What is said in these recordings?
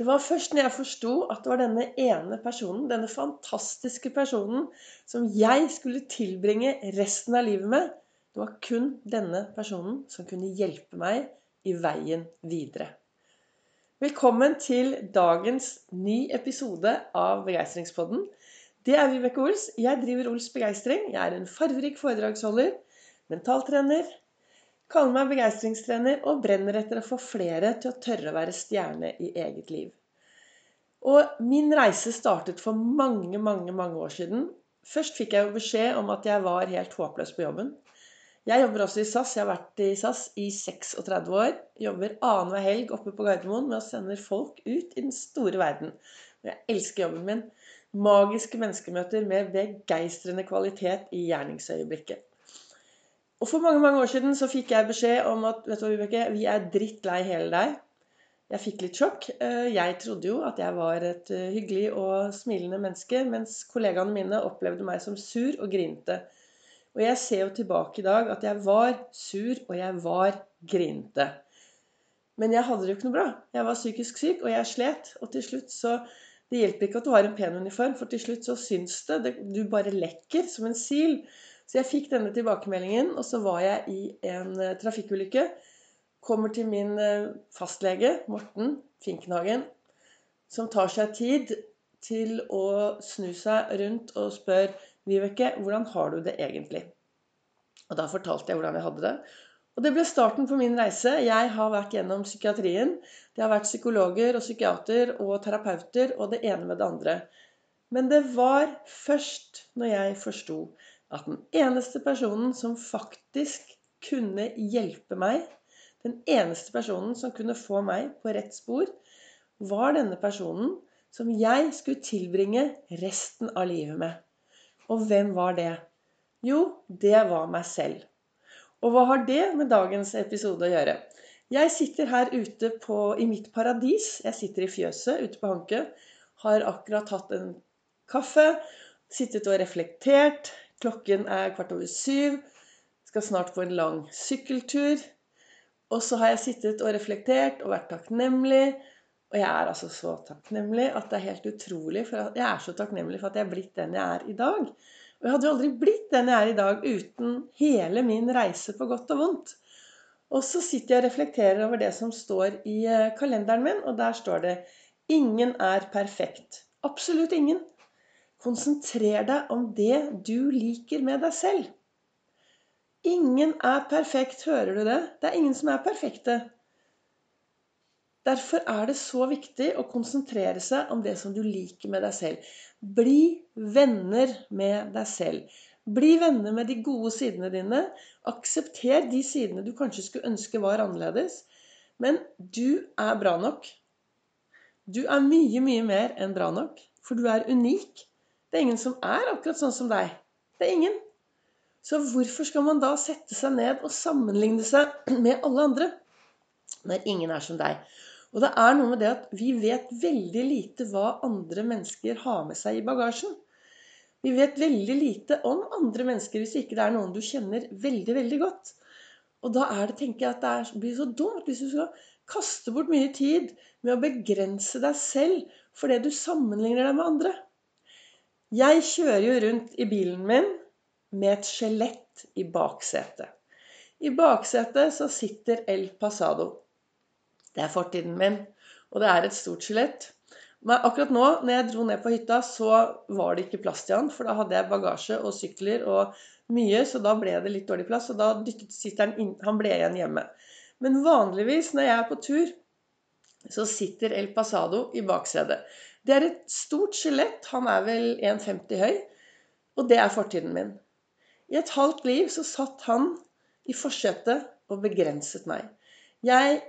Det var først når jeg forsto at det var denne ene personen, denne fantastiske personen, som jeg skulle tilbringe resten av livet med. Det var kun denne personen som kunne hjelpe meg i veien videre. Velkommen til dagens ny episode av Begeistringspodden. Det er Vibeke Ols. Jeg driver Ols Begeistring. Jeg er en farverik foredragsholder, mentaltrener, kaller meg begeistringstrener og brenner etter å få flere til å tørre å være stjerne i eget liv. Og min reise startet for mange, mange, mange år siden. Først fikk jeg jo beskjed om at jeg var helt håpløs på jobben. Jeg jobber også i SAS. Jeg har vært i SAS i 36 år. Jobber annenhver helg oppe på Gardermoen med å sende folk ut i den store verden. Jeg elsker jobben min. Magiske menneskemøter med begeistrende kvalitet i gjerningsøyeblikket. Og for mange mange år siden så fikk jeg beskjed om at vet du hva, Vibeke, vi er drittlei hele deg. Jeg fikk litt sjokk. Eh, jeg trodde jo at jeg var et eh, hyggelig og smilende menneske, mens kollegaene mine opplevde meg som sur og grinete. Og jeg ser jo tilbake i dag at jeg var sur, og jeg var grinete. Men jeg hadde det jo ikke noe bra. Jeg var psykisk syk, og jeg slet. Og til slutt så Det hjelper ikke at du har en pen uniform, for til slutt så syns det. Du bare lekker som en sil. Så jeg fikk denne tilbakemeldingen, og så var jeg i en eh, trafikkulykke. Kommer til min eh, fastlege, Morten Finkenhagen, som tar seg tid til å snu seg rundt og spør Vibeke, hvordan har du det egentlig? Og da fortalte jeg hvordan jeg hadde det. Og det ble starten på min reise. Jeg har vært gjennom psykiatrien. Det har vært psykologer og psykiater og terapeuter og det ene med det andre. Men det var først når jeg forsto at den eneste personen som faktisk kunne hjelpe meg, den eneste personen som kunne få meg på rett spor, var denne personen som jeg skulle tilbringe resten av livet med. Og hvem var det? Jo, det var meg selv. Og hva har det med dagens episode å gjøre? Jeg sitter her ute på, i mitt paradis. Jeg sitter i fjøset ute på Hanke. Har akkurat hatt en kaffe, sittet og reflektert, Klokken er kvart over syv. Skal snart på en lang sykkeltur. Og så har jeg sittet og reflektert og vært takknemlig. Og jeg er altså så takknemlig at det er helt utrolig. For jeg er så takknemlig for at jeg er blitt den jeg er i dag. Og jeg hadde jo aldri blitt den jeg er i dag uten hele min reise på godt og vondt. Og så sitter jeg og reflekterer over det som står i eh, kalenderen min, og der står det 'Ingen er perfekt'. Absolutt ingen. Konsentrer deg om det du liker med deg selv. Ingen er perfekt, hører du det? Det er ingen som er perfekte. Derfor er det så viktig å konsentrere seg om det som du liker med deg selv. Bli venner med deg selv. Bli venner med de gode sidene dine. Aksepter de sidene du kanskje skulle ønske var annerledes. Men du er bra nok. Du er mye, mye mer enn bra nok. For du er unik. Det er ingen som er akkurat sånn som deg. Det er ingen. Så hvorfor skal man da sette seg ned og sammenligne seg med alle andre når ingen er som deg? Og det er noe med det at vi vet veldig lite hva andre mennesker har med seg i bagasjen. Vi vet veldig lite om andre mennesker hvis ikke det er noen du kjenner veldig, veldig godt. Og da er det, tenker jeg, at det blir så dumt hvis du skal kaste bort mye tid med å begrense deg selv fordi du sammenligner deg med andre. Jeg kjører jo rundt i bilen min med et skjelett i baksetet. I baksetet så sitter El Pasado. Det er fortiden min, og det er et stort skjelett. Men akkurat nå, når jeg dro ned på hytta, så var det ikke plass til han. For da hadde jeg bagasje og sykler og mye, så da ble det litt dårlig plass. Og da dyttet sitteren inn Han ble igjen hjemme. Men vanligvis når jeg er på tur, så sitter El Pasado i baksetet. Det er et stort skjelett. Han er vel 1,50 høy. Og det er fortiden min. I et halvt liv så satt han i forsetet og begrenset meg. Jeg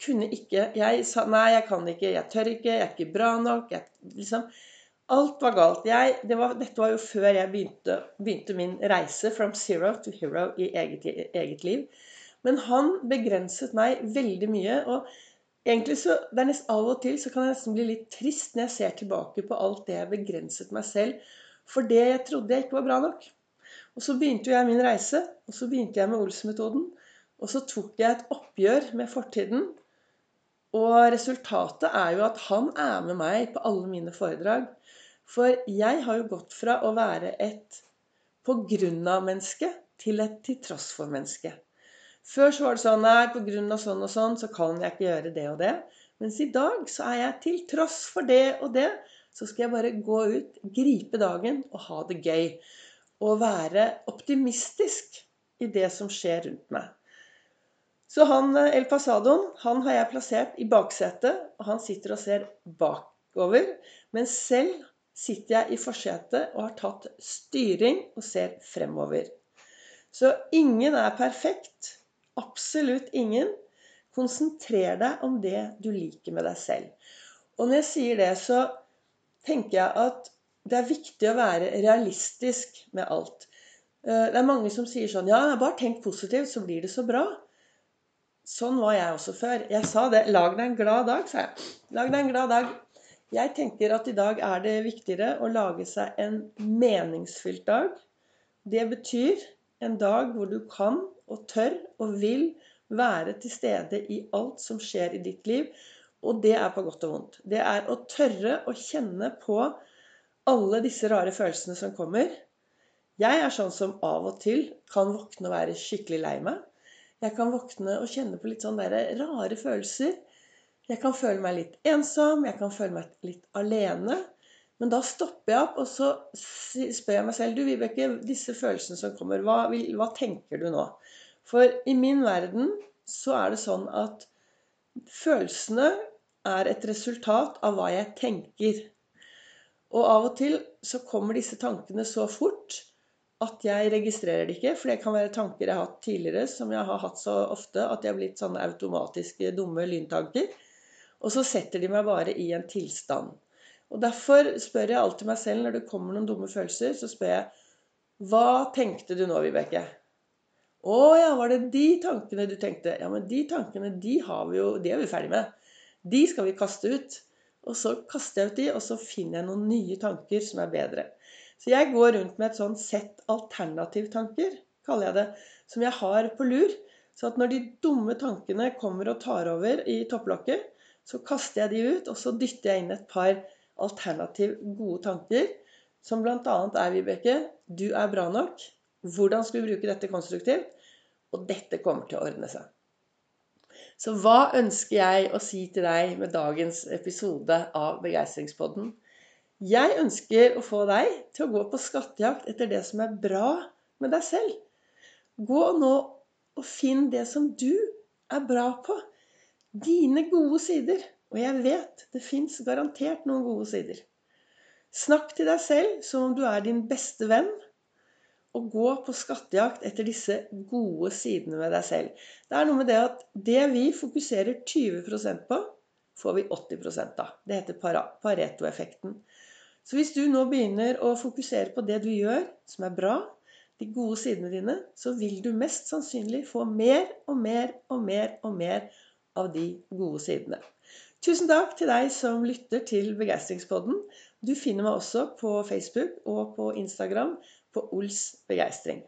kunne ikke Jeg sa nei, jeg kan ikke, jeg tør ikke, jeg er ikke bra nok. Jeg, liksom, alt var galt. Jeg, det var, dette var jo før jeg begynte, begynte, min reise from zero to hero i eget, eget liv. Men han begrenset meg veldig mye. og Egentlig så, det er nesten Av og til så kan jeg nesten bli litt trist når jeg ser tilbake på alt det jeg begrenset meg selv for det jeg trodde jeg ikke var bra nok. Og så begynte jeg min reise, og så begynte jeg med Ols-metoden. Og så tok jeg et oppgjør med fortiden. Og resultatet er jo at han er med meg på alle mine foredrag. For jeg har jo gått fra å være et på grunn av-menneske til et til tross for-menneske. Før så var det sånn Nei, på grunn av sånn og sånn, så kan jeg ikke gjøre det og det. Mens i dag så er jeg til tross for det og det. Så skal jeg bare gå ut, gripe dagen og ha det gøy. Og være optimistisk i det som skjer rundt meg. Så han eh, El Pasadoen han har jeg plassert i baksetet, og han sitter og ser bakover. Men selv sitter jeg i forsetet og har tatt styring og ser fremover. Så ingen er perfekt. Absolutt ingen. Konsentrer deg om det du liker med deg selv. Og når jeg sier det, så tenker jeg at det er viktig å være realistisk med alt. Eh, det er mange som sier sånn Ja, bare tenk positivt, så blir det så bra. Sånn var jeg også før. Jeg sa det. Lag deg en glad dag, sa jeg. Lag deg en glad dag. Jeg tenker at i dag er det viktigere å lage seg en meningsfylt dag. Det betyr en dag hvor du kan og tør og vil være til stede i alt som skjer i ditt liv. Og det er på godt og vondt. Det er å tørre å kjenne på alle disse rare følelsene som kommer. Jeg er sånn som av og til kan våkne og være skikkelig lei meg. Jeg kan våkne og kjenne på litt sånne rare følelser. Jeg kan føle meg litt ensom, jeg kan føle meg litt alene. Men da stopper jeg opp, og så spør jeg meg selv Du, Vibeke, disse følelsene som kommer, hva, hva tenker du nå? For i min verden så er det sånn at følelsene er et resultat av hva jeg tenker. Og av og til så kommer disse tankene så fort at jeg registrerer det ikke. For det kan være tanker jeg har hatt tidligere, som jeg har hatt så ofte at de har blitt sånne automatiske, dumme lyntanker. Og så setter de meg bare i en tilstand. Og derfor spør jeg alltid meg selv når det kommer noen dumme følelser, så spør jeg Hva tenkte du nå, Vibeke? Å ja, var det de tankene du tenkte? Ja, men de tankene, de har vi jo De er vi ferdig med. De skal vi kaste ut. Og så kaster jeg ut de, og så finner jeg noen nye tanker som er bedre. Så jeg går rundt med et sånn sett alternativtanker, kaller jeg det, som jeg har på lur. Så at når de dumme tankene kommer og tar over i topplokket, så kaster jeg de ut, og så dytter jeg inn et par alternativ gode tanker, som bl.a. er, Vibeke, du er bra nok. Hvordan skal vi bruke dette konstruktivt? Og dette kommer til å ordne seg. Så hva ønsker jeg å si til deg med dagens episode av Begeistringspodden? Jeg ønsker å få deg til å gå på skattejakt etter det som er bra med deg selv. Gå nå og finn det som du er bra på. Dine gode sider. Og jeg vet det fins garantert noen gode sider. Snakk til deg selv som om du er din beste venn. Og gå på skattejakt etter disse gode sidene ved deg selv. Det er noe med det at det vi fokuserer 20% på, får vi 80 av. Det heter Pareto-effekten. Så hvis du nå begynner å fokusere på det du gjør, som er bra, de gode sidene dine, så vil du mest sannsynlig få mer og mer og mer og mer av de gode sidene. Tusen takk til deg som lytter til Begeistringspodden. Du finner meg også på Facebook og på Instagram på Ols begeistring.